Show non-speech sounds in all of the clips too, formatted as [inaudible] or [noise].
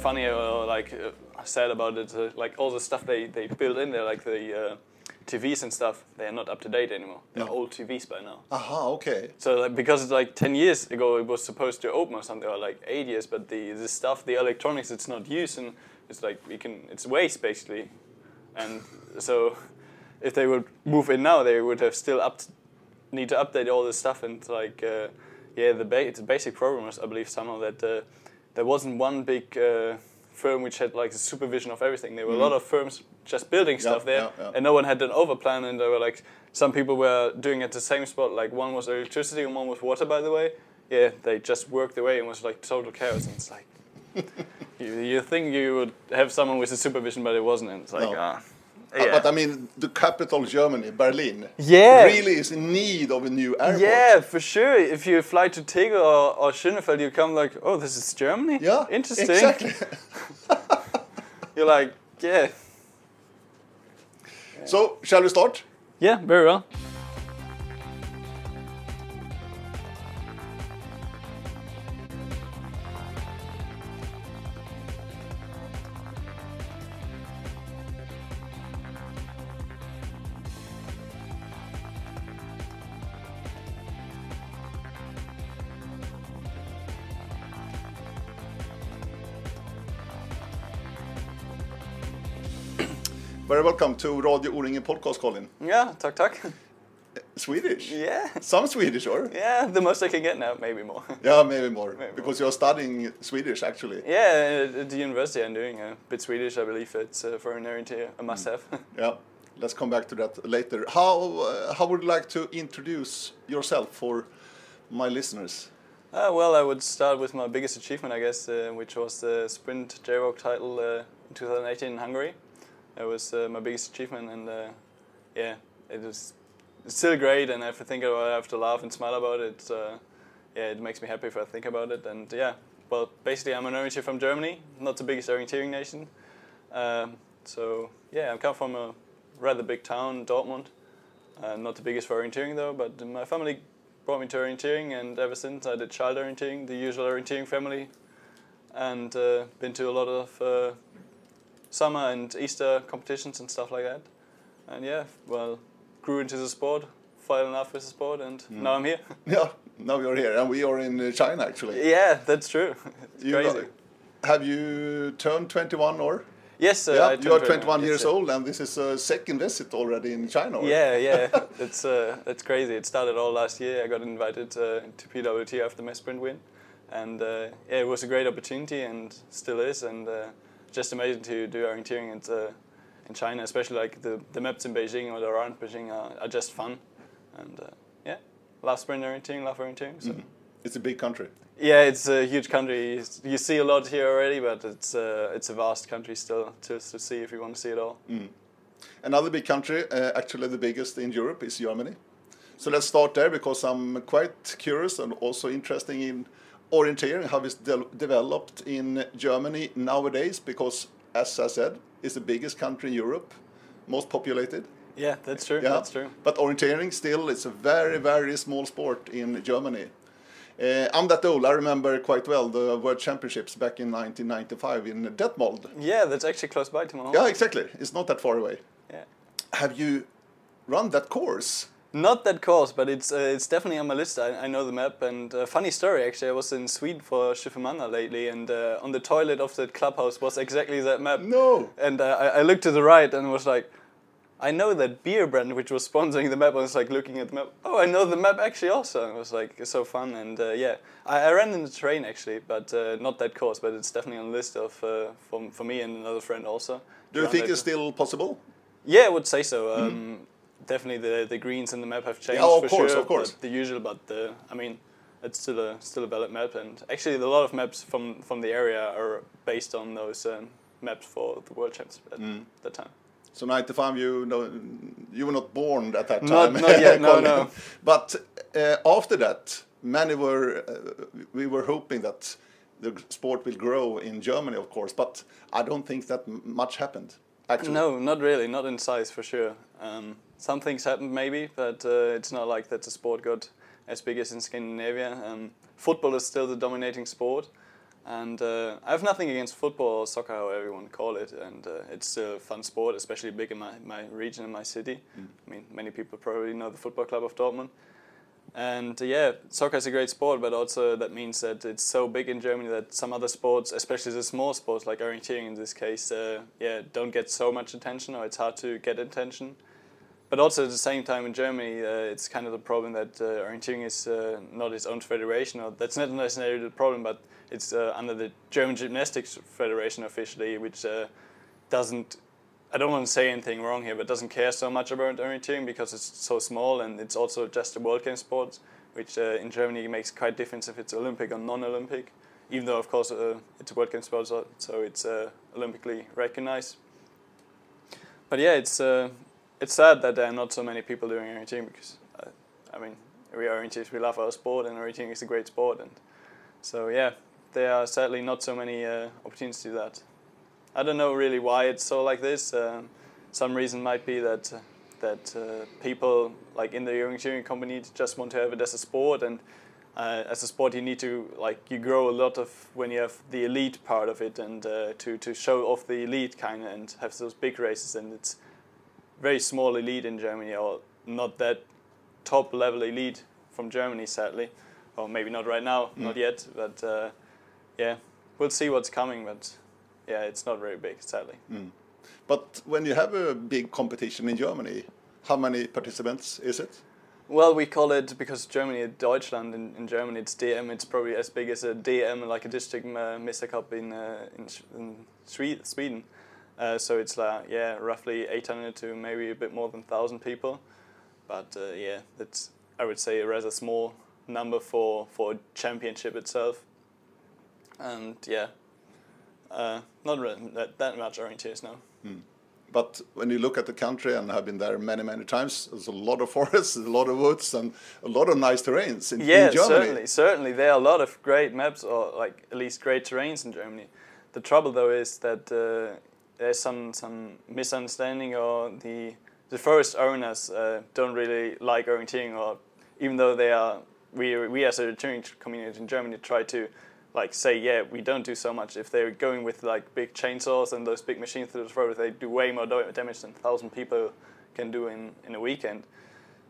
funny or like uh, sad about it. Uh, like all the stuff they they build in there, like the uh, TVs and stuff, they are not up to date anymore. They're No. old TVs by now. Aha, okay. So like, because it's like ten years ago, it was supposed to open or something, or like eight years. But the the stuff, the electronics, it's not used, and it's like we can, it's waste basically. And so, if they would move in now, they would have still up need to update all this stuff. And like, uh, yeah, the ba- it's a basic problem is, I believe somehow that uh, there wasn't one big uh, firm which had like the supervision of everything. There were a lot of firms just building Mm-hmm. Stuff there, yeah, yeah. and no one had an overplan. And there were like some people were doing at the same spot. Like one was electricity and one was water. By the way, yeah, they just worked away and it was like total chaos. And it's like. [laughs] you, you think you would have someone with the supervision, but it wasn't. And it's like, No. ah, yeah. But I mean, the capital Germany, Berlin, Yeah. really is in need of a new airport. Yeah, for sure. If you fly to Tegel or, or Schönefeld, you come like, oh, this is Germany? Yeah, Interesting. Exactly. [laughs] [laughs] You're like, yeah. so, shall we start? Yeah, very well. Very welcome to Radio O-ringen podcast, Colin. Yeah, talk, talk. Swedish? Yeah. Some Swedish, or? Yeah, the most I can get now, maybe more. Yeah, maybe more. Maybe because you're studying Swedish, actually. yeah, at- at the university I'm doing a bit Swedish, I believe it's uh, for an orienteer, a must have. [laughs] Yeah. Let's come back to that later. How uh, how would you like to introduce yourself for my listeners? Uh, well, I would start with my biggest achievement, I guess, uh, which was the sprint JWOC title uh, in 2018 in Hungary. It was uh, my biggest achievement, and uh, yeah, it was it's still great. And if I think about it, I have to laugh and smile about it. Uh, yeah, it makes me happy if I think about it. And yeah, well, basically, I'm an orienteer from Germany, not the biggest orienteering nation. Um, so yeah, I come from a rather big town, Dortmund. Uh, not the biggest for orienteering though, but my family brought me to orienteering, and ever since I did child orienteering, the usual orienteering family, and uh, been to a lot of uh, summer and Easter competitions and stuff like that. And yeah, well, grew into the sport, fell in love with the sport, and now I'm here. [laughs] Yeah, now you're here, and we are in uh, China, actually. yeah, that's true. [laughs] You crazy. got- have you turned 21 or? yes, uh, yeah, I you are 21 yes, years old, and this is a second visit already in China. or? Yeah, yeah, [laughs] it's uh, it's crazy. It started all last year. I got invited uh, to PWT after my sprint win, and uh, yeah, it was a great opportunity and still is, and uh, just amazing to do orienteering in, uh, in China, especially like the the maps in Beijing or around Beijing are, are just fun, and uh, yeah, love sprint orienteering, love orienteering. So. It's a big country. Yeah, it's a huge country. You You see a lot here already, but it's uh, it's a vast country still to, to see if you want to see it all. Another big country, uh, actually the biggest in Europe, is Germany. So let's start there because I'm quite curious and also interested in orienteering, how it's de- developed in Germany nowadays. Because, as I said, it's the biggest country in Europe, most populated. Yeah, that's true. Yeah, That's true. But orienteering still it's a very very small sport in Germany. Uh, I'm that old. I remember quite well the World Championships back in 1995 in Detmold. Yeah, that's actually close by to my home. Yeah, exactly. It's not that far away. Yeah. Have you run that course? Not that course, but it's uh, it's definitely on my list. I, I know the map. And uh, funny story, actually, I was in Sweden for Schiffermanna lately, and uh, on the toilet of the clubhouse was exactly that map. No. And uh, I, I looked to the right and was like, I know that beer brand which was [laughs] sponsoring the map. I was like looking at the map. Oh, I know the map actually also. It was like so fun. And uh, yeah, I, I ran in the train actually, but uh, not that course. But it's definitely on the list of uh, for, for me and another friend also. Do you think it's still possible? Yeah, I would say so. Um, Definitely, the the greens in the map have changed Mm-hmm. of for course, sure. of course. The usual, but the I mean, it's still a still a valid map, and actually, a lot of maps from from the area are based on those um, maps for the world champs at Mm. that time. So 95, you know, you were not born at that time. not yet, [laughs] no, no. [laughs] But uh, after that, many were, uh, we were hoping that the sport will grow in Germany, of course, but I don't think that m- much happened, actually. No, not really. Not in size for sure. Um, some things happened maybe, but uh, it's not like that the sport got as big as in Scandinavia. Um, football is still the dominating sport, And uh, I have nothing against football or soccer, however you want to call it, and uh, it's a fun sport, especially big in my, my region and my city. I mean, many people probably know the football club of Dortmund. And uh, yeah, soccer is a great sport, but also that means that it's so big in Germany that some other sports, especially the small sports like orienteering in this case, uh, yeah, don't get so much attention, or it's hard to get attention. But also at the same time in Germany, uh, it's kind of the problem that uh, orienteering is uh, not its own federation, or that's not necessarily the problem, but it's uh, under the German Gymnastics Federation officially, which uh, doesn't I don't want to say anything wrong here, but doesn't care so much about orienteering because it's so small and it's also just a World Game sport, which uh, in Germany makes quite difference if it's Olympic or non-Olympic. Even though, of course, it's a World Game sport, so, it's Olympically recognized. But yeah, it's it's sad that there are not so many people doing orienteering because, uh, I mean, we are orienteers, we love our sport, and orienteering is a great sport, and so yeah, there are sadly not so many uh, opportunities to that. I don't know really why it's so like this. Um, some reason might be that uh, that uh, people like in the orienteering company just want to have it as a sport, and uh, as a sport you need to like you grow a lot of when you have the elite part of it, and uh, to to show off the elite kind of and have those big races, and it's very small elite in Germany, or not that top level elite from Germany, sadly, or maybe not right now, not yet, but uh, yeah, we'll see what's coming, but yeah, it's not very big, sadly. But when you have a big competition in Germany, how many participants is it? Well, we call it because Germany, Deutschland, in, in Germany it's DM. It's probably as big as a DM, like a district uh, Mr. Cup in uh, in, in Swe- Sweden. Uh, so it's like yeah, roughly 800 to maybe a bit more than 1,000 people. But uh, yeah, that's I would say a rather small number for for a championship itself. And yeah, uh, not really that, that much orienteers now. But when you look at the country, and I've been there many, many times, there's a lot of forests, [laughs] a lot of woods, and a lot of nice terrains in, Yeah, in Germany. certainly, certainly. There are a lot of great maps, or like at least great terrains in Germany. The trouble, though, is that uh, there's some some misunderstanding, or the the forest owners uh, don't really like orienteering, or even though they are, we we as a orienteering community in Germany try to like say, yeah, we don't do so much. If they're going with like big chainsaws and those big machines through the forest, they do way more damage than thousand people can do in in a weekend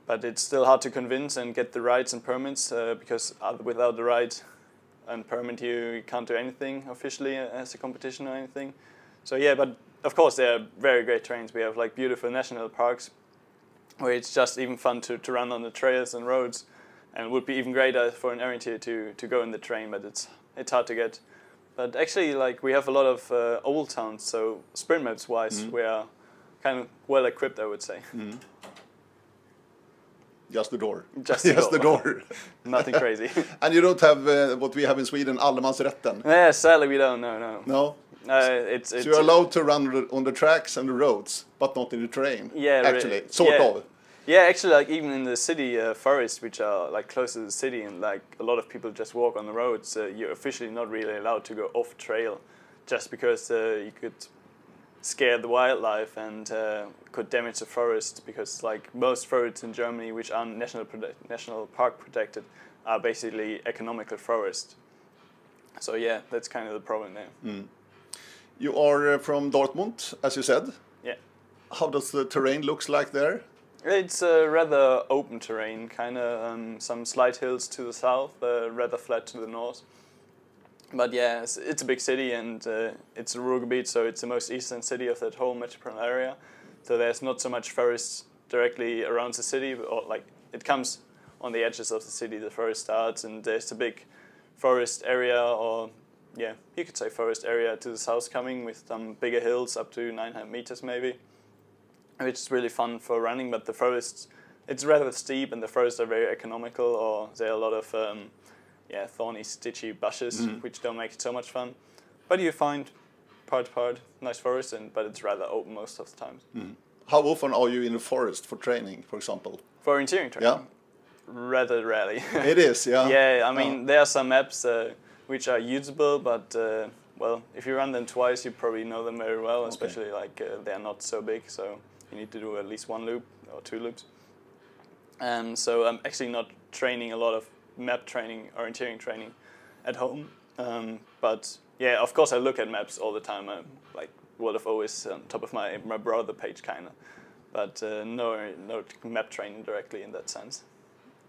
but it's still hard to convince and get the rights and permits uh, because uh, without the right and permit you can't do anything officially as a competition or anything. So yeah, but of course there are very great trains. We have like beautiful national parks where it's just even fun to, to run on the trails and roads, and it would be even greater for an orienteer to, to go in the train, but it's it's hard to get. But actually, like we have a lot of uh, old towns, so sprint maps wise, we are kind of well equipped, I would say. Just the door. [laughs] Just the the door. door. [laughs] Nothing crazy. [laughs] and you don't have uh, what we have in Sweden, allemansrätten. yeah, sadly we don't. No, no. No. Uh, it's it's So you're allowed to run on the- tracks and the roads, but not in the train. Yeah, actually, sort yeah. of. Yeah, actually, like even in the city uh, forests, which are like close to the city, and like a lot of people just walk on the roads, uh, you're officially not really allowed to go off trail, just because uh, you could scare the wildlife and uh, could damage the forest. Because like most forests in Germany, which are national national park protected, are basically economical forest. So yeah, that's kind of the problem there. You are uh, from Dortmund, as you said. Yeah. How does the terrain looks like there? It's a rather open terrain, kind of um, some slight hills to the south, uh, rather flat to the north. But yeah, it's, it's a big city and uh, it's a Ruhrgebiet, so it's the most eastern city of that whole metropolitan area. So there's not so much forest directly around the city, but, or like it comes on the edges of the city. The forest starts, and there's a big forest area, or yeah, you could say forest area to the south coming with some bigger hills up to 900 meters maybe which is really fun for running. But the forests, it's rather steep, and the forests are very economical, or there are a lot of um, yeah thorny, stitchy bushes, which don't make it so much fun. But you find part to part nice forest, and but it's rather open most of the times. How often are you in the forest for training, for example? For interior training, Yeah, rather rarely. it is. Yeah. [laughs] yeah, I mean there are some maps uh, which are usable, but uh, well, if you run them twice, you probably know them very well. Especially like uh, they are not so big, so you need to do at least one loop or two loops. And so I'm actually not training a lot of map training, orienteering training at home. Um, but yeah, of course, I look at maps all the time. I'm, like World of is on top of my my browser page, kind of. But uh, no, no map training directly in that sense.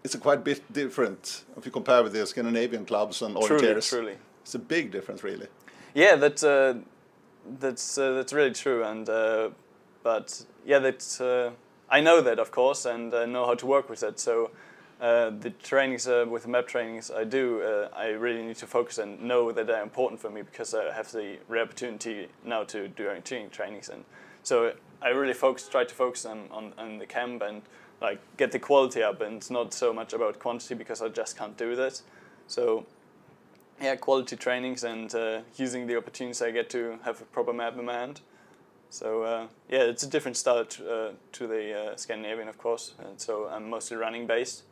It's a quite bit different if you compare with the Scandinavian clubs and Truly, orienteers. truly. It's a big difference, really. Yeah, that's uh, that's uh, that's really true. And uh, but yeah, that's uh, I know that of course, and uh, know how to work with it. So uh, the trainings uh, with the map trainings I do, uh, I really need to focus and know that they're important for me because I have the rare opportunity now to do orienteering trainings, and so I really focus, try to focus on, on, on the camp and like get the quality up, and it's not so much about quantity because I just can't do that. So yeah, quality trainings and uh, using the opportunities I get to have a proper map in my hand. So uh, yeah, it's a different style to, uh, to the uh, Scandinavian, of course. And so I'm mostly running based.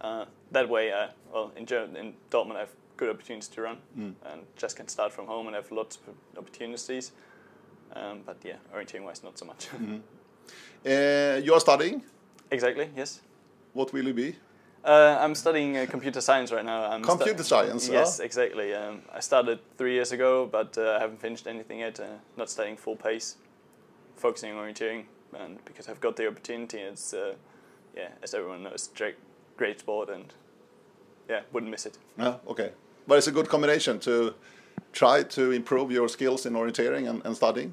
Uh, that way, uh, well, in, Ger- in Dortmund, I have good opportunities to run Mm. and just can start from home and have lots of opportunities. Um, but yeah, orienteering wise, not so much. Uh, you are studying. Exactly. Yes. What will you be? Uh, I'm studying uh, computer science right now. I'm Computer science, Yes, huh? exactly. Um, I started three years ago, but uh, I haven't finished anything yet. Uh, not studying full pace, focusing on orienteering, and because I've got the opportunity, it's uh, yeah, as everyone knows, great, great sport, and yeah, wouldn't miss it. Yeah, okay. But it's a good combination to try to improve your skills in orienteering and, and studying.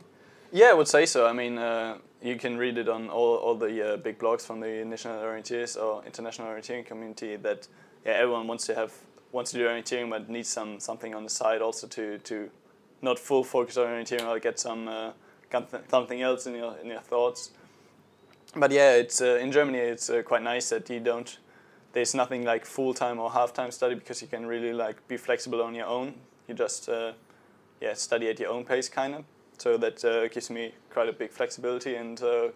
Yeah, I would say so. I mean, uh, you can read it on all, all the uh, big blogs from the national orienteers or international orienteering community that yeah, everyone wants to have wants to do orienteering but needs some something on the side also to, to not full focus on orienteering or get some uh, something- else in your in your thoughts. But yeah, it's uh, in Germany. It's uh, quite nice that you don't. There's nothing like full time or half time study because you can really like be flexible on your own. You just uh, yeah study at your own pace, kind of. So that uh, gives me quite a big flexibility and uh,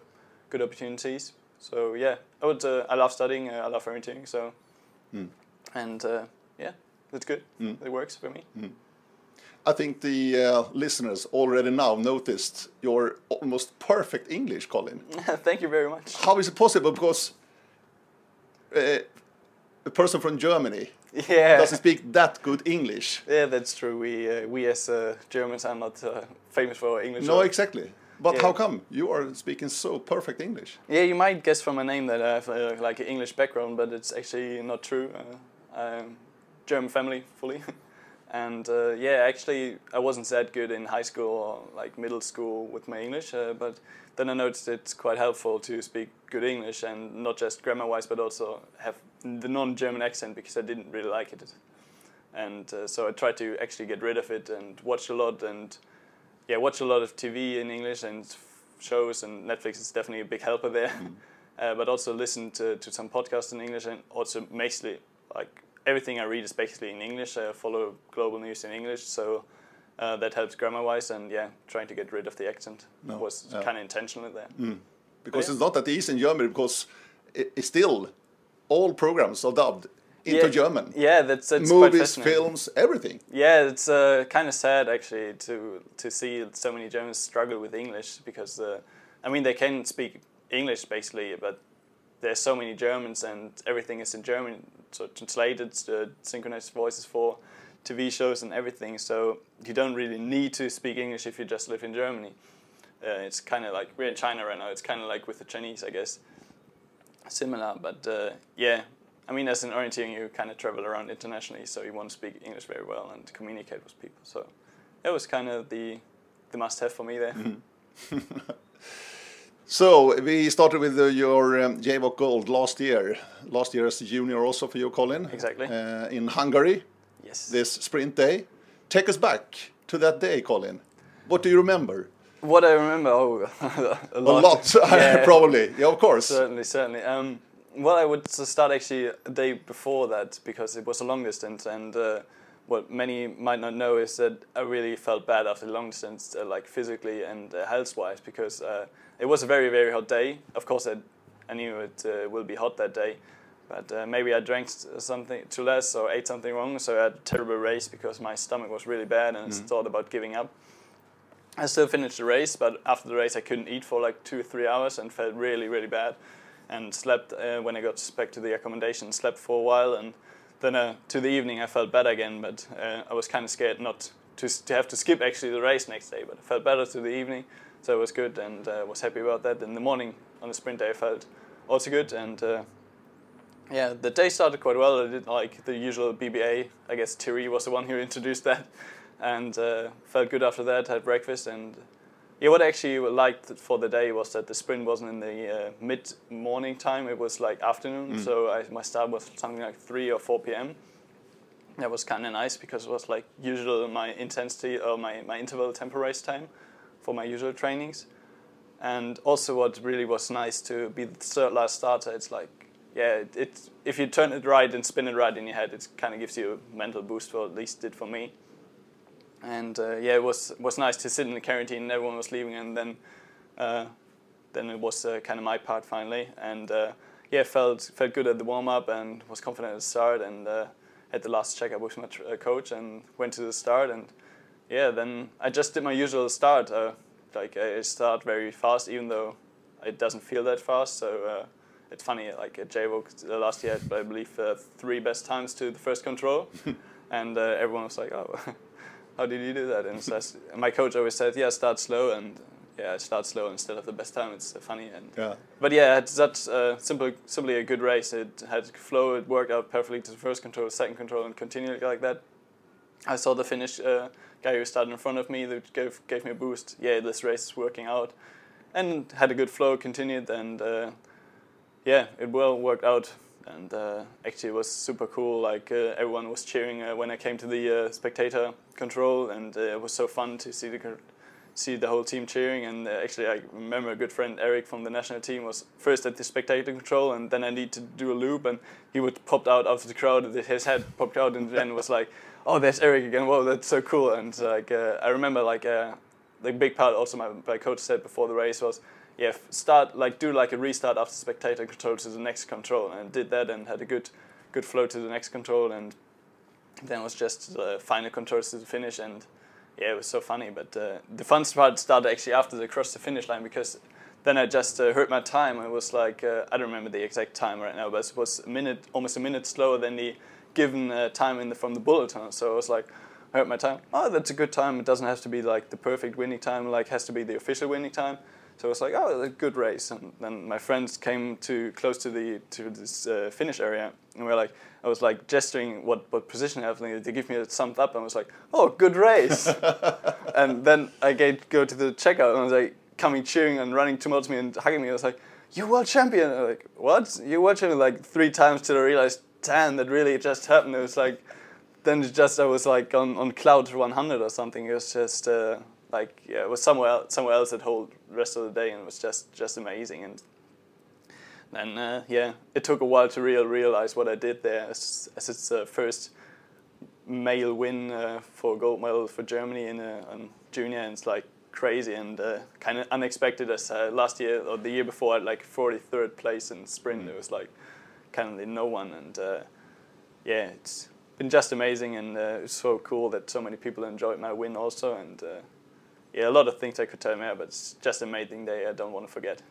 good opportunities. So yeah, I would. Uh, I love studying. Uh, I love orienteering. So Mm. and uh, yeah, that's good. Mm. It works for me. I think the uh, listeners already now noticed your almost perfect English, Colin. [laughs] Thank you very much. How is it possible? Because uh, a person from Germany Yeah. doesn't speak that good English. Yeah, that's true. We uh, we as uh, Germans are not uh, famous for our English. No, or- exactly. But Yeah. how come you are speaking so perfect English? Yeah, you might guess from my name that I have uh, like an English background, but it's actually not true. Uh, I'm German family fully, [laughs] and uh, yeah, actually I wasn't that good in high school or like middle school with my English, uh, but then I noticed it's quite helpful to speak good English and not just grammar-wise, but also have the non-German accent because I didn't really like it, and uh, so I tried to actually get rid of it and watch a lot and yeah, watch a lot of TV in English and f- shows, and Netflix is definitely a big helper there. [laughs] uh, but also listen to, to some podcasts in English, and also mostly like everything I read is basically in English. I follow global news in English, so uh, that helps grammar wise. And yeah, trying to get rid of the accent No, was yeah. kind of intentional there. Because yeah. it's not that easy in Germany because it, it's still all programs are dubbed into Yeah, German. Yeah, that's that's Movies, films, everything. Yeah, it's uh, kind of sad actually to to see so many Germans struggle with English because uh, I mean they can speak English basically, but there's so many Germans and everything is in German, so translated, uh, synchronized voices for TV shows and everything. So you don't really need to speak English if you just live in Germany. Uh, it's kind of like we're in China right now. It's kind of like with the Chinese, I guess, similar. But uh, yeah, I mean, as an orienteering, you kind of travel around internationally, so you want to speak English very well and communicate with people. So it was kind of the the must-have for me there. [laughs] So we started with uh, your um, JWOC Gold last year. Last year as a junior also for you, Colin. Exactly. Uh, in Hungary, Yes. this sprint day. Take us back to that day, Colin. What do you remember? What I remember, oh, [laughs] a A lot. lot, [laughs] Yeah. [laughs] probably. Yeah, of course. Certainly, certainly. Um, well, I would start actually a day before that because it was a long distance, and uh, what many might not know is that I really felt bad after the long distance, uh, like physically and uh, health-wise, because uh, it was a very, very hot day. Of course, I, I knew it uh, will be hot that day, but uh, maybe I drank something too less or ate something wrong, so I had a terrible race because my stomach was really bad and I thought about giving up. I still finished the race, but after the race, I couldn't eat for like two or three hours and felt really, really bad. And slept uh, when I got back to the accommodation. Slept for a while, and then uh, to the evening I felt better again, but uh, I was kind of scared not to, to have to skip actually the race next day. But I felt better to the evening, so it was good and uh, was happy about that. In the morning on the sprint day, I felt also good and uh, yeah, the day started quite well. I did like the usual BBA. I guess Thierry was the one who [laughs] introduced that, and uh, felt good after that. Had breakfast and yeah, what I actually liked for the day was that the sprint wasn't in the uh, mid morning time. It was like afternoon, mm. so I, my start was something like three or four p.m. That was kind of nice because it was like usual my intensity or my, my interval tempo race time for my usual trainings. And also, what really was nice to be the third last starter. It's like yeah, it, it, if you turn it right and spin it right in your head, it kind of gives you a mental boost, or at least did for me. And uh, yeah, it was was nice to sit in the quarantine and everyone was leaving, and then uh, then it was uh, kind of my part finally. And uh, yeah, felt felt good at the warm up and was confident at the start. And uh, at the last checkup with my tr- uh, coach and went to the start. And yeah, then I just did my usual start. like I start very fast, even though it doesn't feel that fast. So it's funny, like at JWOC last year, I believe uh, three best times to the first control, [laughs] and uh, everyone was like, "Oh, how did you do that?" And so my coach always said, "Yeah, start slow," and yeah, I start slow instead of the best time. It's uh, funny, and yeah. but yeah, it's that uh, simple, simply a good race. It had flow. It worked out perfectly to the first control, second control, and continued like that. I saw the Finnish uh, guy who started in front of me that gave gave me a boost. Yeah, this race is working out, and had a good flow. Continued and uh, yeah, it well worked out, and uh, actually it was super cool. Like uh, everyone was cheering uh, when I came to the uh, spectator control, and uh, it was so fun to see the see the whole team cheering. And uh, actually, I remember a good friend Eric from the national team was first at the spectator control, and then I need to do a loop, and he would popped out of the crowd, his head popped out, and then was like, "Oh, there's Eric again! Whoa, that's so cool!" And like I remember like the big part also my, my coach said before the race was yeah, start like do like a restart after spectator control to the next control, and did that and had a good good flow to the next control, and then it was just the final controls to the finish, and yeah, it was so funny. But uh, the fun part started actually after they crossed the finish line because then I just uh, heard my time. It was like uh, I don't remember the exact time right now, but it was a minute, almost a minute slower than the given uh, time in the, from the bulletin. So I was like, heard my time. Oh, that's a good time. It doesn't have to be like the perfect winning time. Like has to be the official winning time. So I was like, oh, a good race. And then my friends came to close to the to this uh, finish area, and we are like, I was like gesturing what what position I have, and they give me a thumbs up, and I was like, oh, good race. [laughs] and then I get go to the checkout, and I was like, coming cheering and running towards me and hugging me. I was like, you world champion. And I'm like, what? You world champion like three times till I realized, damn, that really just happened. It was like, then just I was like on on cloud 100 or something. It was just. Uh, like yeah, was somewhere else, somewhere else that whole rest of the day, and it was just just amazing. And then uh, yeah, it took a while to real realize what I did there, as, as it's the first male win uh, for gold medal for Germany in a on junior, and it's like crazy and uh, kind of unexpected. As uh, last year or the year before, at like 43rd place in sprint, mm. it was like kind of no one, and uh, yeah, it's been just amazing, and uh, it's so cool that so many people enjoyed my win also, and yeah, a lot of things I could tell him about, but it's just amazing day I don't want to forget.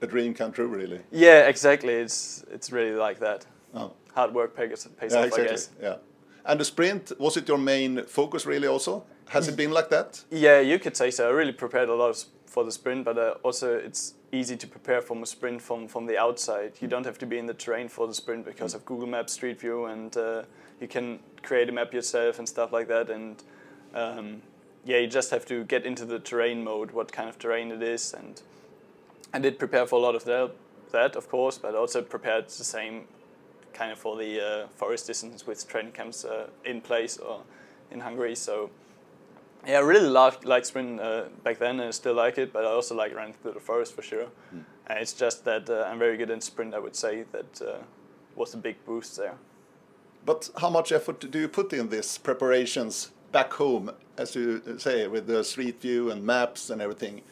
A dream come true, really. Yeah, exactly. It's it's really like that. Oh. Hard work pays, pays yeah, off, exactly. I guess. Yeah. And the sprint, was it your main focus really also? Has it been like that? Yeah, you could say so. I really prepared a lot for the sprint, but uh, also it's easy to prepare from a sprint from, from the outside. You don't have to be in the terrain for the sprint because of Google Maps, Street View, and uh, you can create a map yourself and stuff like that. And um, yeah, you just have to get into the terrain mode, what kind of terrain it is, and I did prepare for a lot of that, that of course, but also prepared the same kind of for the uh, forest distance with training camps uh, in place or in Hungary. So yeah, I really liked, liked sprint uh, back then, and I still like it, but I also like running through the forest for sure. Mm. And it's just that uh, I'm very good in sprint. I would say that uh, was a big boost there. But how much effort do you put in these preparations back home, as you say, with the street view and maps and everything?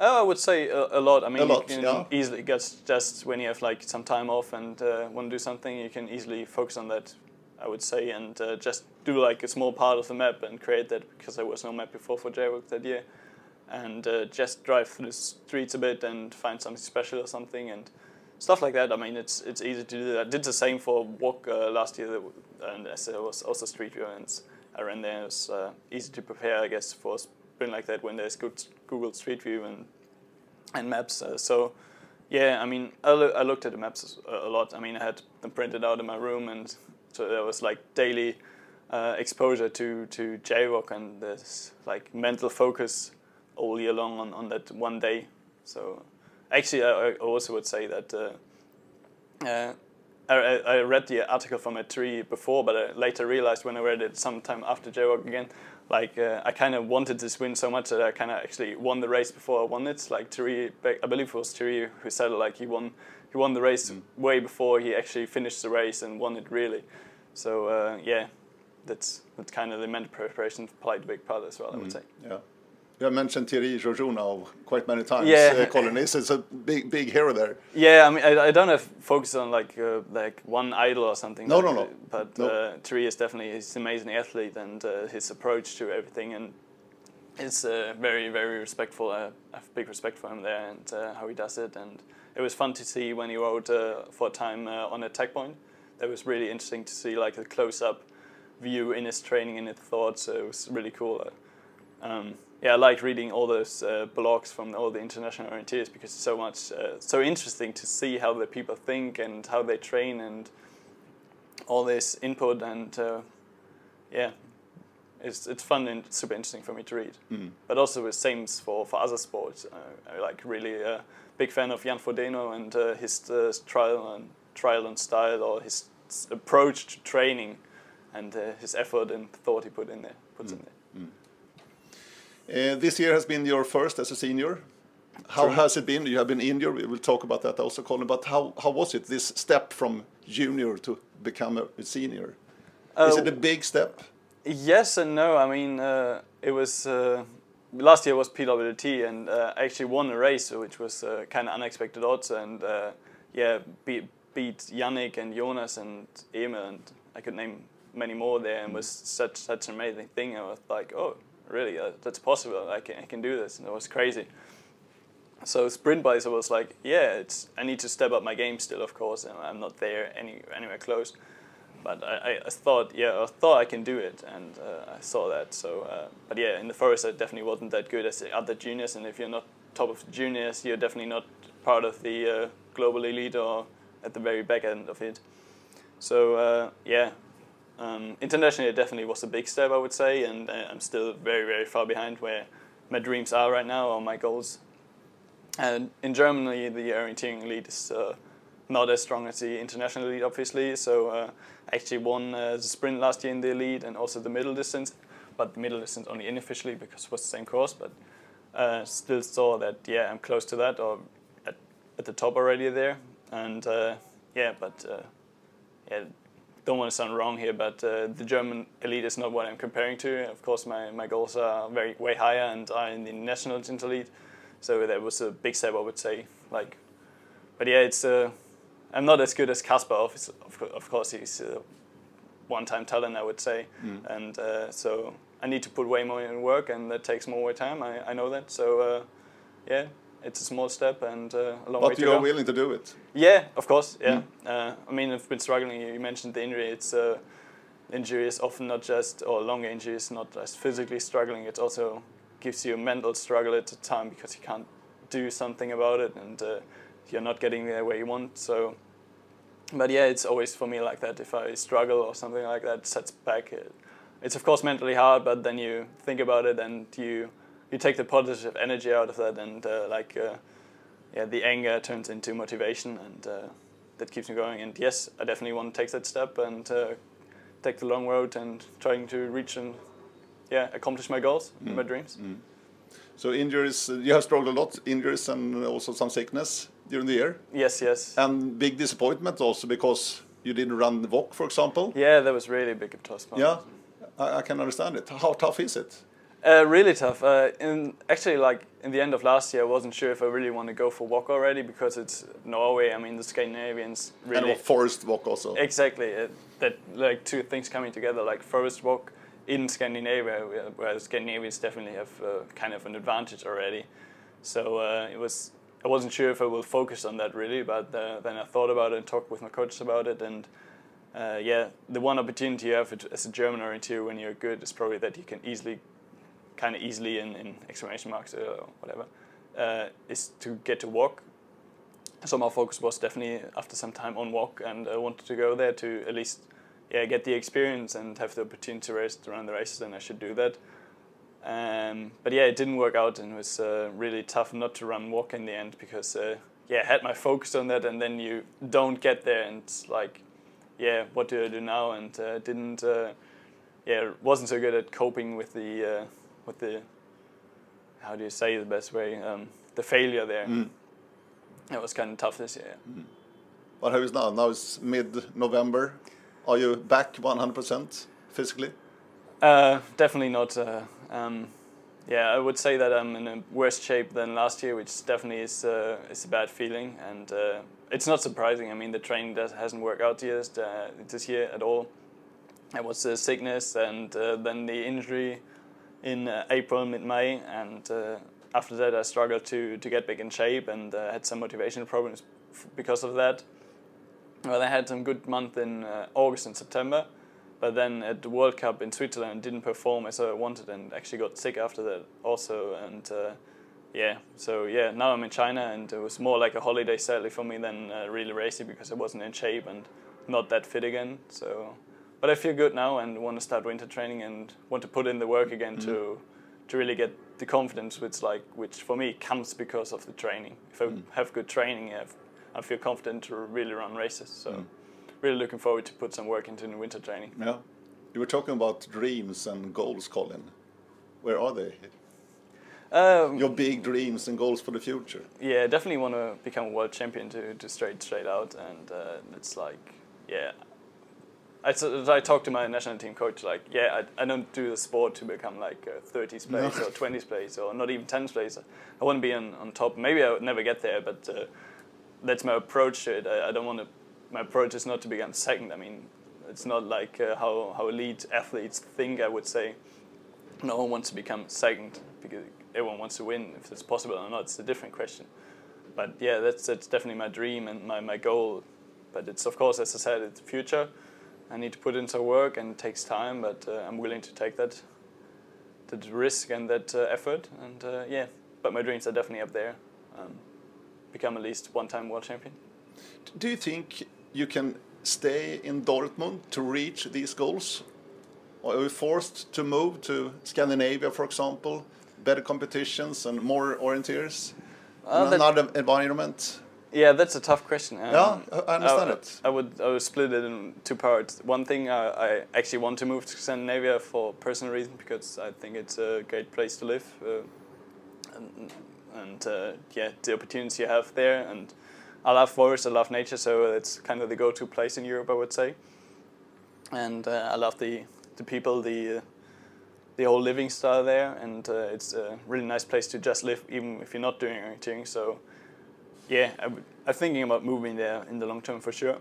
Oh, I would say a, a lot. I mean, a lot, you can yeah. easily get just when you have like some time off and uh, want to do something, you can easily focus on that. I would say, and uh, just do like a small part of the map and create that because there was no map before for JWOC that year, and uh, just drive through the streets a bit and find something special or something, and stuff like that. I mean, it's it's easy to do. I did the same for WOC uh, last year, and as it was also street view, and I ran there. It was uh, easy to prepare, I guess, for a sprint like that when there's good Google Street View and and maps. Uh, so yeah, I mean, I, lo- I looked at the maps a lot. I mean, I had them printed out in my room, and so there was like daily uh, exposure to to JWOC and this like mental focus all year long on, on that one day. So actually, I, I also would say that uh, uh, I, I read the article from Thierry before, but I later realized when I read it sometime after JWOC again, like uh, I kind of wanted this win so much that I kind of actually won the race before I won it. Like Thierry, I believe it was Thierry who said like he won he won the race mm. way before he actually finished the race and won it really. So uh, yeah, that's that's kind of the mental preparation played a big part as well. I would mm. say. Yeah. You have mentioned Thierry Georgiou now quite many times. Yeah, uh, Colin is a big big hero there. Yeah, I mean, I, I don't have focus on like uh, like one idol or something. No, like no, no. But no. Uh, Thierry is definitely he's an amazing athlete and uh, his approach to everything and it's uh, very very respectful. I have big respect for him there and uh, how he does it. And it was fun to see when he rode uh, for a time on a tech point. That was really interesting to see like a close up view in his training and his thoughts. So it was really cool. Um, yeah, I like reading all those uh, blogs from all the international orienteers because it's so much uh, so interesting to see how the people think and how they train and all this input and uh, yeah, it's it's fun and super interesting for me to read. Mm. But also the same for for other sports. Uh, I like really a uh, big fan of Jan Frodeno and uh, his trial and trial and style or his approach to training and his effort and thought he put in there puts mm. in there. Uh, this year has been your first as a senior. How has it been? You have been injured. We will talk about that also, Colin. But how, how was it, this step from junior to become a, senior? Uh, Is it a big step? Yes and no. I mean, uh, it was uh, last year was PWT, and uh, I actually won a race, which was uh, kind of unexpected odds, and yeah, beat, beat Yannick and Jonas and Emil, and I could name many more there, and was such such an amazing thing. I was like, oh, really, uh, that's possible. I can, I can do this. And it was crazy. So sprint bikes, I was like, yeah, it's. I need to step up my game still, of course, and I'm not there any anywhere close. But I, I thought, yeah, I thought I can do it, and uh, I saw that. So, uh, but yeah, in the forest, I definitely wasn't that good as the other juniors. And if you're not top of juniors, you're definitely not part of the uh, global elite or at the very back end of it. So uh, yeah, um, internationally, it definitely was a big step, I would say, and uh, I'm still very, very far behind where my dreams are right now or my goals. And in Germany, the orienteering lead is uh, not as strong as the international lead, obviously. So uh, I actually won uh, the sprint last year in the lead and also the middle distance, but the middle distance only unofficially because it was the same course. But uh, still saw that yeah, I'm close to that or at, at the top already there. And uh, yeah, but yeah don't want to sound wrong here, but uh, the German elite is not what I'm comparing to. Of course, my, my goals are very way higher and are in the national elite. So that was a big step, I would say. Like, but yeah, it's uh, I'm not as good as Kasper. Of, of course, he's a one-time talent, I would say, mm. and uh, so I need to put way more in work, and that takes more time. I, I know that. So uh, yeah, it's a small step and uh, a long but way to go. But you're willing to do it. Yeah, of course. Yeah. Mm. Uh, I mean, I've been struggling. You mentioned the injury. It's uh, injury is often not just or long injuries, not just physically struggling. It also gives you a mental struggle at the time because you can't do something about it and uh, you're not getting there where you want. So, but yeah, it's always for me like that. If I struggle or something like that, sets back. It's of course mentally hard, but then you think about it and you you take the positive energy out of that, and uh, like uh, yeah, the anger turns into motivation, and uh, that keeps me going. And yes, I definitely want to take that step and uh, take the long road and trying to reach and yeah, accomplish my goals, mm. my dreams. Mm. So injuries, you have struggled a lot, injuries and also some sickness during the year. Yes, yes. And big disappointment also because you didn't run the WOC, for example. Yeah, that was really big of tough. Yeah, I, I, can understand it. How tough is it? Uh, really tough. Uh, in actually, like in the end of last year, I wasn't sure if I really want to go for WOC already because it's Norway. I mean, the Scandinavians really and forest WOC also. Exactly. It, that like two things coming together, like forest WOC in Scandinavia, where Scandinavians definitely have uh, kind of an advantage already. So uh, it was I wasn't sure if I will focus on that really, but uh, then I thought about it and talked with my coaches about it, and uh, yeah, the one opportunity you have as a German orienteer when you're good is probably that you can easily, kind of easily in, in exclamation marks or whatever, uh, is to get to WOC. So my focus was definitely after some time on WOC, and I wanted to go there to at least yeah get the experience and have the opportunity to race around the races, and I should do that. Um, but yeah, it didn't work out, and it was uh, really tough not to run WOC in the end because uh, yeah, I had my focus on that, and then you don't get there, and it's like, yeah, what do I do now? And uh, didn't uh, yeah, wasn't so good at coping with the uh, with the how do you say the best way um, the failure there. Mm. It was kind of tough this year. Mm. But how is now? Now it's mid-November. Are you back 100% physically? Uh, definitely not. Uh, um, yeah, I would say that I'm in a worse shape than last year, which definitely is uh, is a bad feeling, and uh, it's not surprising. I mean, the training does, hasn't worked out this, uh, this year at all. It was the sickness and uh, then the injury in uh, April, mid May, and uh, after that I struggled to to get back in shape and had some motivation problems because of that. Well, I had some good month in August and September but then at the World Cup in Switzerland didn't perform as I wanted and actually got sick after that also and uh, yeah so yeah now I'm in China and it was more like a holiday sadly for me than uh, really racing because I wasn't in shape and not that fit again so but I feel good now and want to start winter training and want to put in the work again mm. to to really get the confidence which like which for me comes because of the training if I mm. have good training I, I feel confident to really run races so mm really looking forward to put some work into the winter training. Yeah. You were talking about dreams and goals, Colin. Where are they? Um, Your big dreams and goals for the future. Yeah, definitely want to become a world champion to, to straight straight out, and uh, it's like, yeah. I, I talked to my national team coach, like, yeah, I, I don't do the sport to become like a 30s place no. or 20s place or not even 10s place. I want to be on, on top. Maybe I would never get there, but uh, that's my approach to it. I, I don't want to my approach is not to become second. I mean, it's not like uh, how how elite athletes think. I would say, no one wants to become second because everyone wants to win. If it's possible or not, it's a different question. But yeah, that's that's definitely my dream and my, my goal. But it's of course, as I said, it's the future. I need to put in some work and it takes time, but uh, I'm willing to take that that risk and that uh, effort. And uh, yeah, but my dreams are definitely up there. Um, become at least one-time world champion. Do you think you can stay in Dortmund to reach these goals? Or are you forced to move to Scandinavia, for example, better competitions and more orienteers, uh, another environment? Yeah, that's a tough question. Um, yeah, I understand I, it. I would I would split it in two parts. One thing, I, I actually want to move to Scandinavia for personal reasons because I think it's a great place to live, uh, and, and uh, yeah, the opportunities you have there and I love forests, I love nature, so it's kind of the go-to place in Europe, I would say. And uh, I love the the people, the uh, the whole living style there, and uh, it's a really nice place to just live, even if you're not doing anything. So, yeah, i I'm thinking about moving there in the long term for sure.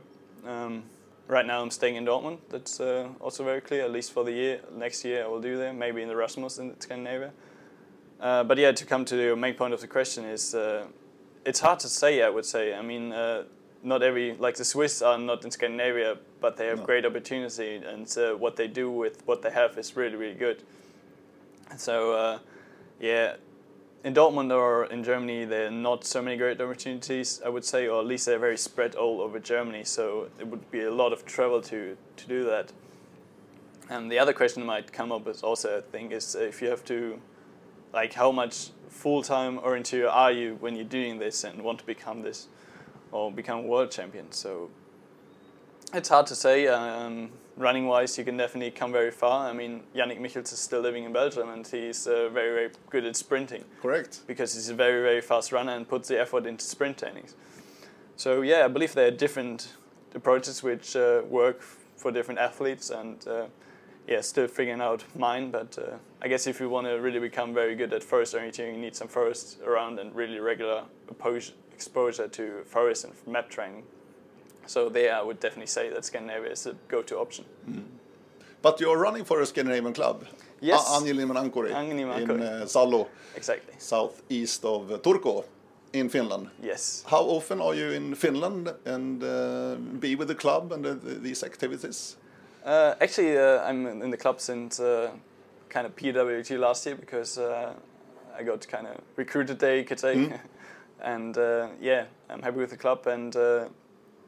Um, right now, I'm staying in Dortmund. That's uh, also very clear, at least for the year. Next year, I will do there, maybe in the Erasmus in Scandinavia. Uh, but yeah, to come to the main point of the question is uh, it's hard to say. I would say. I mean, uh, not every like the Swiss are not in Scandinavia, but they have no. great opportunity, and uh, what they do with what they have is really really good. So uh, yeah, in Dortmund or in Germany, there are not so many great opportunities. I would say, or at least they're very spread all over Germany. So it would be a lot of travel to to do that. And the other question that might come up is also, I think, is if you have to, like, how much full-time orienteer are you when you're doing this and want to become this or become world champion? So it's hard to say. Um, running wise, you can definitely come very far. I mean, Yannick Michels is still living in Belgium and he's uh, very, very good at sprinting. Correct. Because he's a very, very fast runner and puts the effort into sprint trainings. So, yeah, I believe there are different approaches which uh, work for different athletes and uh, yeah, still figuring out mine. But uh, I guess if you want to really become very good at forest orienteering, you need some forest around and really regular exposure to forest and map training. So there, I would definitely say that Scandinavia is a go-to option. Mm. But you're running for a Scandinavian club. Yes. Angelniemen Ankkuri in uh, Salo. Exactly. Southeast of uh, Turku. in Finland. Yes. How often are you in Finland and uh, be with the club and the, these activities? Uh, actually, uh, I'm in the club since uh, kind of PWG last year because uh, I got kind of recruited there, you could say. Mm. [laughs] and uh, yeah, I'm happy with the club. And uh,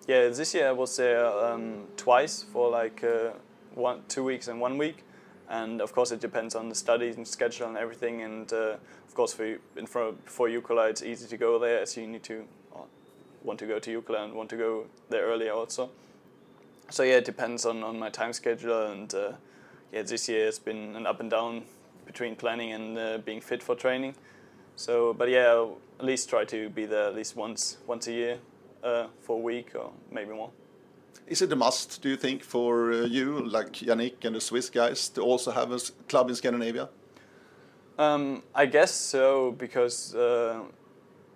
yeah, this year I was there um, twice for like one, two weeks and one week. And of course, it depends on the studies and schedule and everything. And of course, for in front, for Jukola, it's easy to go there as you need to want to go to Jukola and want to go there earlier also so yeah, it depends on, on my time schedule, and uh, yeah, this year it's been an up and down between planning and uh, being fit for training. So, but yeah, I'll at least try to be there at least once once a year uh, for a week or maybe more. Is it a must, do you think, for uh, you, like Yannick and the Swiss guys, to also have a club in Scandinavia? Um, I guess so, because uh,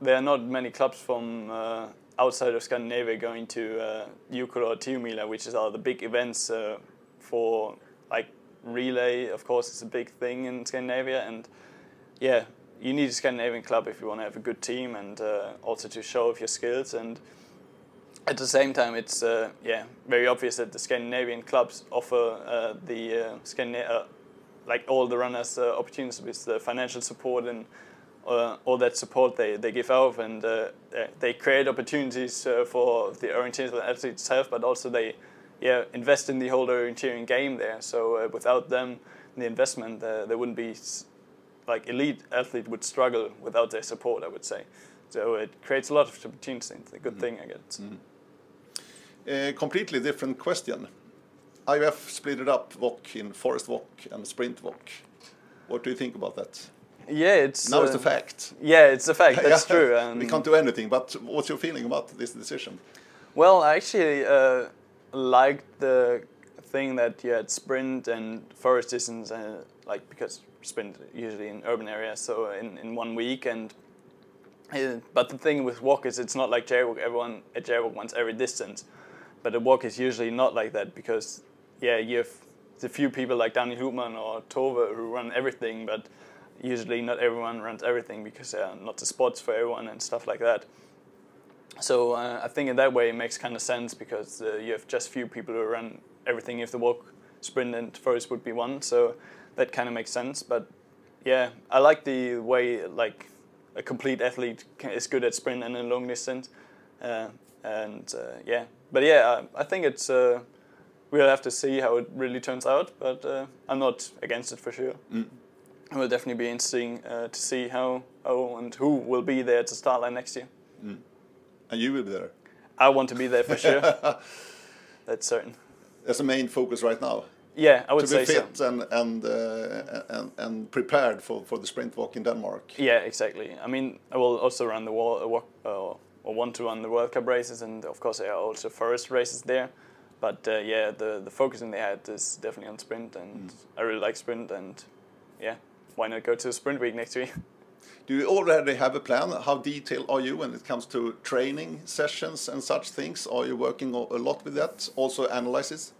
there are not many clubs from uh, outside of Scandinavia going to uh, or Tiomila, which is all the big events uh, for like relay. Of course, it's a big thing in Scandinavia, and yeah, you need a Scandinavian club if you want to have a good team and uh, also to show off your skills. And at the same time, it's uh, yeah very obvious that the Scandinavian clubs offer uh, the uh, Scandina- like all the runners opportunities with the financial support and uh, all that support they, they give out and uh, they create opportunities uh, for the orienteering athletes itself, but also they yeah invest in the whole orienteering game there. So uh, without them, the investment, uh, there wouldn't be like elite athlete would struggle without their support. I would say. So it creates a lot of opportunities. It's a good mm. thing, I guess. Mm. A completely different question. IOF split it up WOC in forest WOC and sprint WOC. What do you think about that? Yeah, it's now uh, it's a fact. Yeah, it's a fact. [laughs] That's true. And we can't do anything. But what's your feeling about this decision? Well, I actually uh, liked the thing that you had sprint and forest distance, uh, like because sprint usually in urban areas, so in, in one week and. Uh, but the thing with WOC is it's not like JWOC. Everyone at JWOC wants every distance, but a WOC is usually not like that because yeah, you have the few people like Danny Hubmann or Tove who run everything, but usually not everyone runs everything because there are not the spots for everyone and stuff like that. So uh, I think in that way it makes kind of sense because uh, you have just few people who run everything. If the WOC, sprint, and first would be one, so that kind of makes sense. But yeah, I like the way like a complete athlete is good at sprint and a long distance, uh, and uh, yeah. But yeah, I, I think it's uh, we'll have to see how it really turns out. But uh, I'm not against it for sure. Mm it will definitely be interesting uh, to see how, oh and who will be there to start line next year. Mm. And you will be there. I want to be there for sure. [laughs] That's certain. That's the main focus right now. Yeah, I would say so. To be fit and and, uh, and and prepared for, for the sprint WOC in Denmark. Yeah, exactly. I mean, I will also run the WOC, uh, or want to run the World Cup races, and of course there are also forest races there. But uh, yeah, the the focus in the head is definitely on sprint, and mm. I really like sprint, and yeah, why not go to sprint week next week? [laughs] Do you already have a plan? How detailed are you when it comes to training sessions and such things? Are you working a lot with that? Also analysis?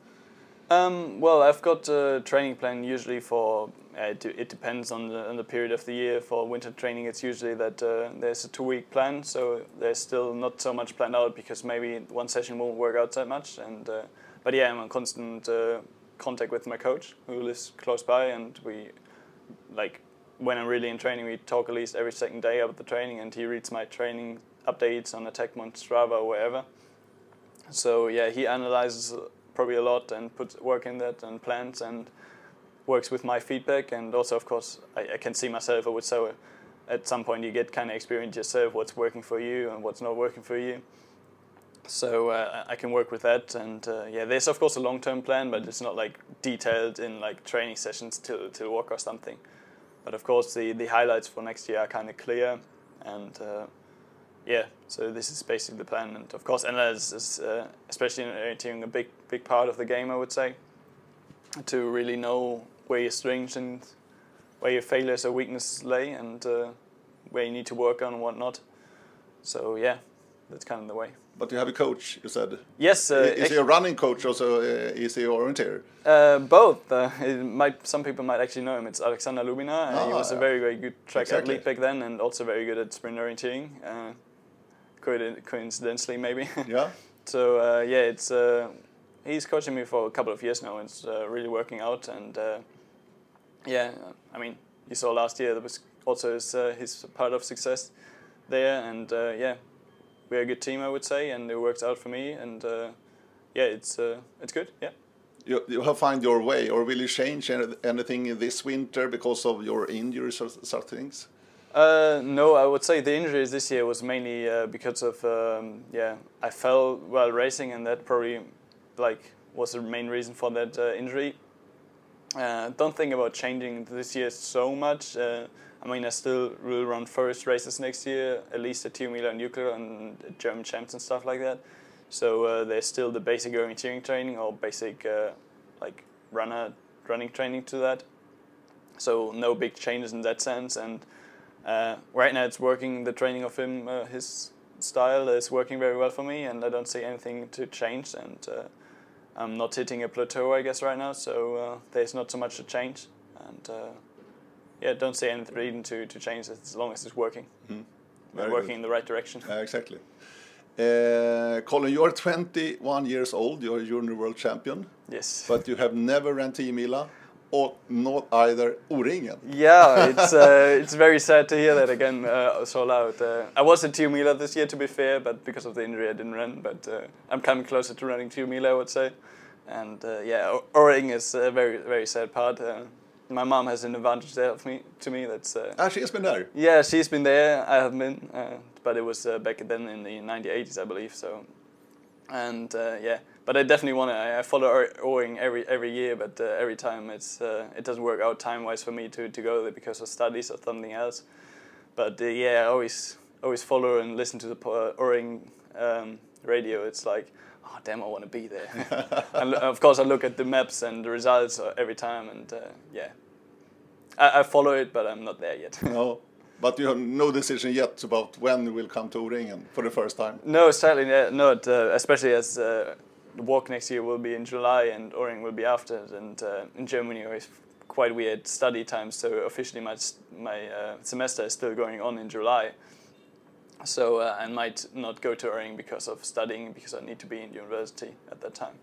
Um, well, I've got a training plan usually for. Uh, it depends on the, on the, period of the year. For winter training, it's usually that uh, there's a two-week plan, so there's still not so much planned out because maybe one session won't work out that much. And uh, but yeah, I'm in constant uh, contact with my coach who lives close by, and we like when I'm really in training, we talk at least every second day about the training, and he reads my training updates on Attackmon, Strava, or wherever. So yeah, he analyzes probably a lot and puts work in that and plans and works with my feedback, and also of course I, I can see myself. I would say at some point you get kind of experience yourself what's working for you and what's not working for you. So uh, I can work with that, and uh, yeah, there's of course a long-term plan, but it's not like detailed in like training sessions to to work or something. But of course, the the highlights for next year are kind of clear, and uh, yeah, so this is basically the plan. And of course, analysis is uh, especially in orienteering a big big part of the game, I would say, to really know where your strengths and where your failures or weaknesses lay, and uh, where you need to work on and whatnot. So yeah, that's kind of the way. But you have a coach, you said. Yes, uh, is he a running coach also? Uh, is he a orienteer? Uh, both. Uh, it might some people might actually know him. It's Alexander Lubina. Ah, he was a very very good track Exactly. athlete back then, and also very good at sprint orienteering. Uh, coincidentally, maybe. Yeah. [laughs] so uh, yeah, it's uh, he's coaching me for a couple of years now. and It's uh, really working out, and uh, yeah, I mean, you saw last year that was also his uh, his part of success there, and uh, yeah, we're a good team, I would say, and it works out for me, and uh, yeah, it's uh, it's good, yeah. You, you have find your way, or will you change any- anything this winter because of your injuries or such things? Uh, no, I would say the injuries this year was mainly uh, because of um, yeah I fell while racing and that probably like was the main reason for that uh, injury. Uh, don't think about changing this year so much. Uh, I mean, I still will run first races next year, at least at Two Mila Jukola and German champs and stuff like that. So uh, there's still the basic orienteering training or basic uh, like runner running training to that. So no big changes in that sense. And uh, right now it's working. The training of him, his style is working very well for me, and I don't see anything to change. And I'm not hitting a plateau, I guess, right now. So uh, there's not so much to change. And uh, yeah, don't see any reason to, to change it as long as it's working. Very and working in the right direction. Uh, exactly. Uh, Colin, you are 21 years old. You are a junior world champion, Yes. but you have never ran Tiomila, or not either O-ringen. Yeah, it's uh, [laughs] it's very sad to hear that again uh, so loud. Uh, I was at Tiomila this year, to be fair, but because of the injury, I didn't run. But uh, I'm coming closer to running Tiomila, I would say. And uh, yeah, O-ringen is a very very sad part. Uh, my mom has an advantage there of me to me. That's uh, Ah, she has been there. yeah, she's been there. I have been, uh, but it was uh, back then in the 1980s, I believe. So, and uh, yeah, but I definitely want to. I, I follow O-ringen every every year, but uh, every time it's uh, it doesn't work out time wise for me to, to go there because of studies or something else. But uh, yeah, I always always follow and listen to the po- O-ringen um, radio. It's like. Oh damn! I want to be there. [laughs] and of course, I look at the maps and the results uh, every time, and uh, yeah, I, I follow it, but I'm not there yet. [laughs] No, but you have no decision yet about when you will come to O-ringen for the first time. No, uh, not. Uh, especially as uh, the WOC next year will be in July and O-ringen will be after. And uh, in Germany, it's quite weird study times. So officially, my my uh, semester is still going on in July. So uh, I might not go to O-ringen because of studying because I need to be in university at that time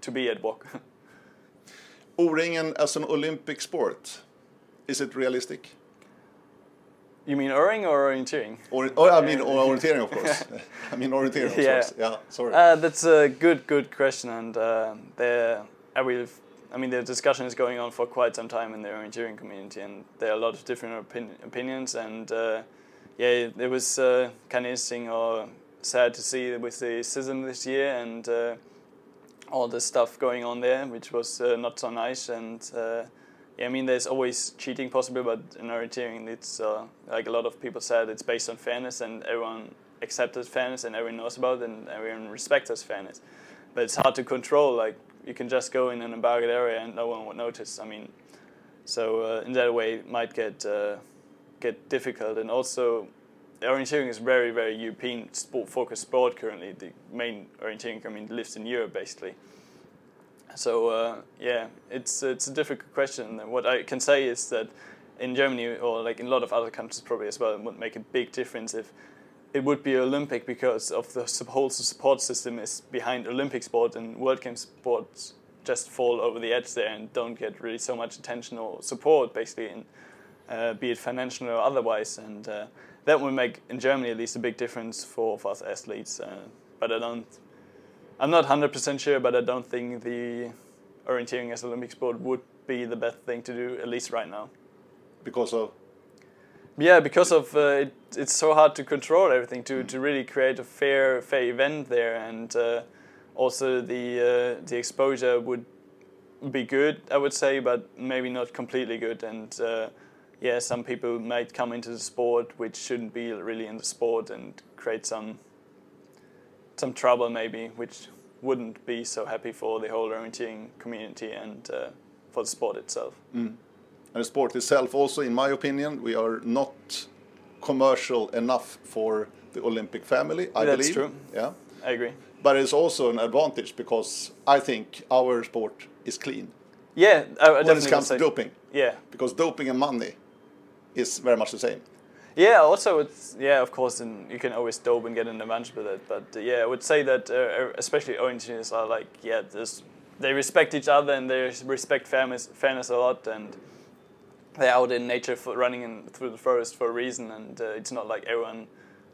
to be at WOC. [laughs] O-ringen as an Olympic sport, is it realistic? You mean O-ringen or orienteering? Or, oh, I mean orienteering, of course. [laughs] [laughs] I mean orienteering, of Yeah. course. Yeah, sorry. Uh, that's a good, good question, and uh, there, I will. I mean, the discussion is going on for quite some time in the orienteering community, and there are a lot of different opin- opinions. And uh, yeah, it, was uh, kind of interesting or sad to see with the CISM this year and uh, all the stuff going on there, which was uh, not so nice. And uh, I mean, there's always cheating possible, but in orienteering, it's uh, like a lot of people said, it's based on fairness, and everyone accepts fairness, and everyone knows about it, and everyone respects fairness. But it's hard to control. Like you can just go in an embargoed area, and no one would notice. I mean, so uh, in that way, it might get uh, get difficult, and also. Orienteering is very, very European sport focused sport currently. The main orienteering community lives in Europe, basically. So uh, yeah, it's it's a difficult question. What I can say is that in Germany or like in a lot of other countries probably as well, it would make a big difference if it would be Olympic because of the whole support system is behind Olympic sport and World Games sports just fall over the edge there and don't get really so much attention or support basically, in, uh, be it financial or otherwise. And uh, that would make in Germany at least a big difference for, for us athletes. Uh, but I don't I'm not 100% sure, but I don't think the orienteering as Olympic sport would be the best thing to do, at least right now. because of Yeah, because of uh, it, it's so hard to control everything to, to really create a fair fair event there, and uh, also the uh, the exposure would be good, I would say, but maybe not completely good. And uh, yeah, some people might come into the sport which shouldn't be really in the sport and create some some trouble maybe, which wouldn't be so happy for the whole orienteering community and uh, for the sport itself. and the sport itself. Also, in my opinion, we are not commercial enough for the Olympic family. I believe. That's believe. true. Yeah. I agree. But it's also an advantage because I think our sport is clean Yeah, I, I when definitely it comes to doping. Yeah, Because doping and money is very much the same. Yeah, also it's yeah, of course, and you can always dope and get an advantage with it. But uh, yeah, I would say that uh, especially orienteers are like yeah, they respect each other and they respect fairness fairness a lot, and they're out in nature for running in, through the forest for a reason, and uh, it's not like everyone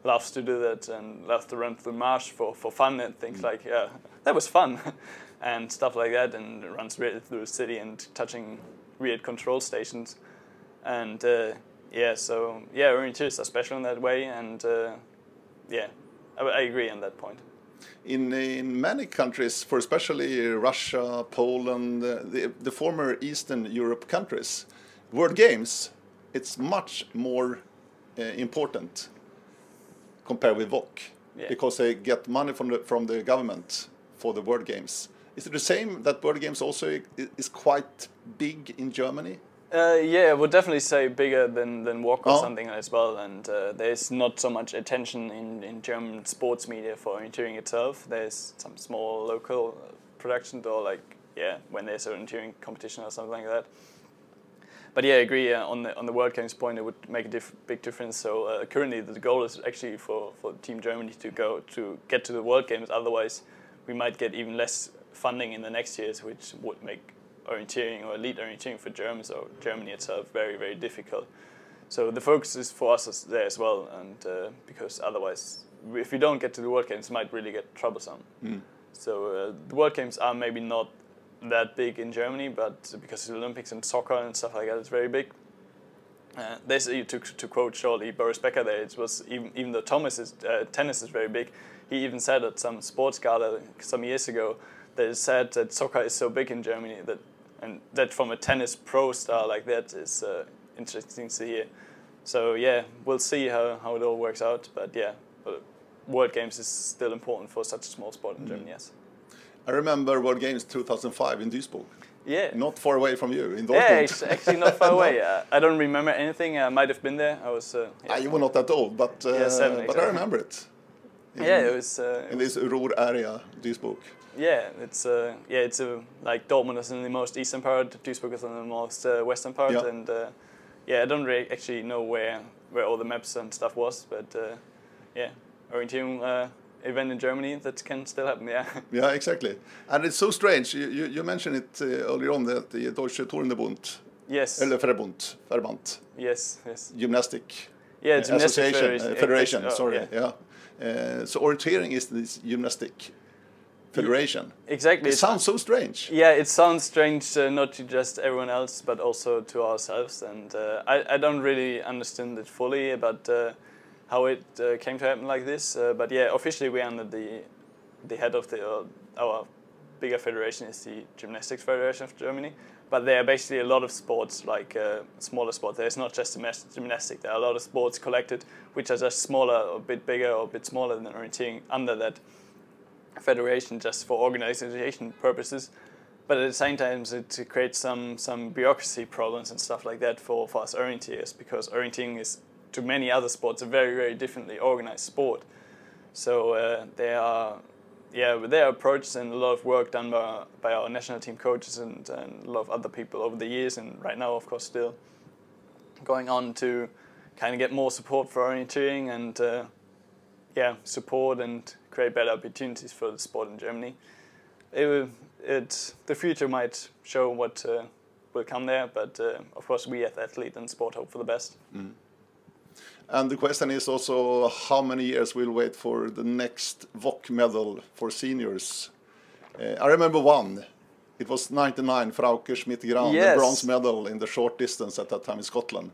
loves to do that and loves to run through marsh for, for fun and things like yeah, that was fun, [laughs] and stuff like that, and runs through the city and touching weird control stations, and. Yeah, so yeah, orienteers are special in that way, and uh, yeah, I, I agree on that point. In, in many countries, for especially Russia, Poland, the, the former Eastern Europe countries, World Games, it's much more uh, important compared with WOC Yeah. because they get money from the, from the government for the World Games. Is it the same that World Games also is quite big in Germany? Uh, yeah, I would definitely say bigger than, than WOC or Oh. something as well, and uh, there's not so much attention in, in German sports media for orienteering itself. There's some small local production or like yeah, when there's an orienteering competition or something like that. But yeah, I agree. Uh, on the on the World Games point, it would make a diff- big difference. So uh, currently, the goal is actually for, for Team Germany to go to get to the World Games. Otherwise, we might get even less funding in the next years, which would make orienteering or elite orienteering for Germans or Germany itself very very difficult. So the focus is for us there as well, and uh, because otherwise, if we don't get to the World Games, it might really get troublesome. So uh, the World Games are maybe not that big in Germany, but because the Olympics and soccer and stuff like that, it's very big. Uh, this, to, to quote shortly Boris Becker there, it was even, even though Thomas is, uh, tennis is very big, he even said at some sports gala some years ago that it said that soccer is so big in Germany that and that from a tennis pro star like that is uh, interesting to hear. So yeah, we'll see how, how it all works out. But yeah, but World Games is still important for such a small sport in Germany. Yes. I remember World Games 2005 in Duisburg, Yeah. not far away from you, in Dortmund. Yeah, it's [laughs] actually not far away. Uh, I don't remember anything. I might have been there. I was. Uh, Ah, you were not that old, but uh, Yeah, seven, but I exactly. Mm. remember it. In, yeah, it was. Uh, in this rural area, Duisburg. Yeah, it's uh, yeah, it's uh, like Dortmund is in the most eastern part, Duisburg is in the most uh, western part, Yeah. and uh, yeah, I don't really actually know where where all the maps and stuff was, but uh, yeah, orienteering uh, event in Germany that can still happen. Yeah, [laughs] Yeah, exactly. And it's so strange. You, you, you mentioned it uh, earlier on that the Deutsche Turnbund, yes, eller Verbund, Verband, yes, yes. Gymnastic Yeah, gymnastics Association, federation- Federation, oh, sorry. yeah. Yeah. Uh, so orienteering is this gymnastic federation. Exactly. It sounds so strange. Yeah, it sounds strange uh, not to just everyone else, but also to ourselves. And uh, I, I don't really understand it fully about uh, how it uh, came to happen like this. Uh, but yeah, officially we're under the the head of the uh, our bigger federation is the Gymnastics Federation of Germany. But there are basically a lot of sports, like uh, smaller sports. There's not just gymnas- gymnastic. There are a lot of sports collected, which are just smaller, or a bit bigger, or a bit smaller than orienteering under that federation just for organization purposes. But at the same time, it creates some, some bureaucracy problems and stuff like that for, for us orienteers because orienteering is, to many other sports, a very, very differently organized sport. So uh, there are, yeah, there are approaches and a lot of work done by, by our national team coaches and, and a lot of other people over the years and right now, of course, still going on to kind of get more support for orienteering and uh, yeah, support and create better opportunities for the sport in Germany. It, will- it the future might show what uh, will come there, but uh, of course we as athletes and sport hope for the best. And the question is also how many years we'll wait for the next WOC medal for seniors. Uh, I remember one. It was 99, Frauke Schmidt-Gran, the bronze medal in the short distance at that time in Scotland.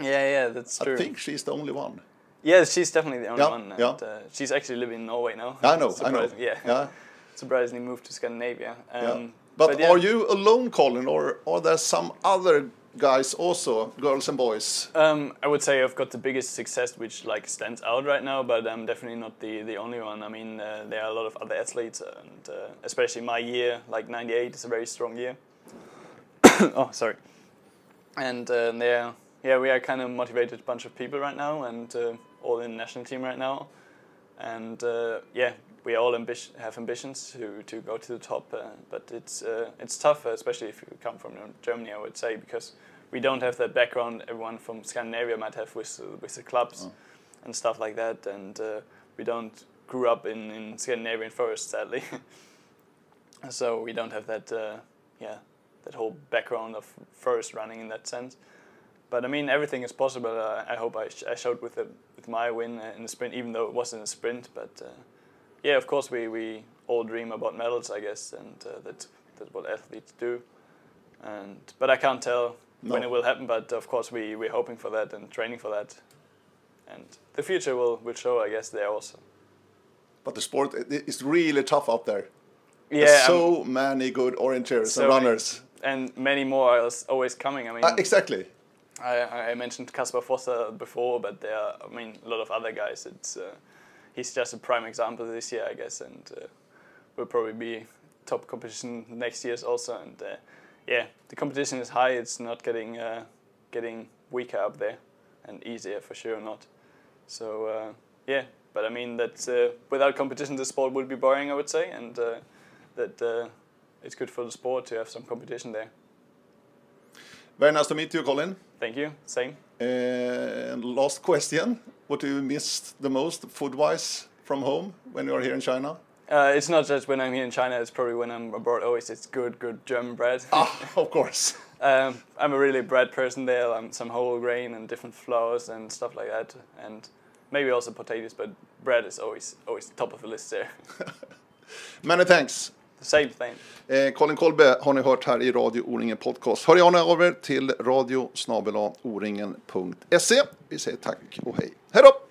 Yeah, yeah, that's true. I think she's the only one. Yeah, she's definitely the only Yeah, one. And, yeah. uh, she's actually living in Norway now. I know, I know. Yeah, Yeah, [laughs] surprisingly moved to Scandinavia. Um, yeah. But, yeah. are you alone, Colin, or are there some other guys also, girls and boys? Um, I would say I've got the biggest success, which like stands out right now, but I'm definitely not the, the only one. I mean, uh, there are a lot of other athletes, and uh, especially my year, like '98, is a very strong year. [coughs] oh, sorry. And uh, there, yeah, we are kind of motivated bunch of people right now, and uh, all in the national team right now. And uh, yeah, we all ambi- have ambitions to, to go to the top, uh, but it's uh, it's tough, especially if you come from Germany. I would say because we don't have that background everyone from Scandinavia might have with with the clubs Oh. and stuff like that, and uh, we don't grew up in, in Scandinavian forests, sadly. [laughs] so we don't have that, uh, yeah, that whole background of forest running in that sense. But I mean, everything is possible. Uh, I hope I, sh- I showed with the, with my win in the sprint, even though it wasn't a sprint. But uh, yeah, of course, we, we all dream about medals, I guess, and uh, that's that's what athletes do. And but I can't tell when it will happen. But of course, we we're hoping for that and training for that. And the future will, will show, I guess, there also. But the sport is really tough out there. Yeah, There's um, so many good orienteers so and runners. and many more are always coming. I mean, Uh, exactly. I, I mentioned Kasper Fosser before, but there are, I mean, a lot of other guys. It's uh, he's just a prime example this year, I guess, and uh, will probably be top competition next year also. And uh, yeah, the competition is high. It's not getting uh, getting weaker up there, and easier for sure not. So uh, yeah, but I mean that uh, without competition, the sport would be boring, I would say, and that it's good for the sport to have some competition there. Very nice to meet you, Colin. Thank you. Same. And last question: What do you miss the most, food-wise, from home when you are here in China? Uh, it's not just when I'm here in China. It's probably when I'm abroad. Always, it's good, good German bread. Ah, of course. [laughs] um, I'm a really bread person there. Um, some whole grain and different flours and stuff like that, and maybe also potatoes. But bread is always always top of the list there. [laughs] Many thanks. Same thing. Eh, Colin Kolbe har ni hört här i Radio O-ringen Podcast. Hör gärna av er till radio oringen.se. Vi säger tack och hej. Hej då!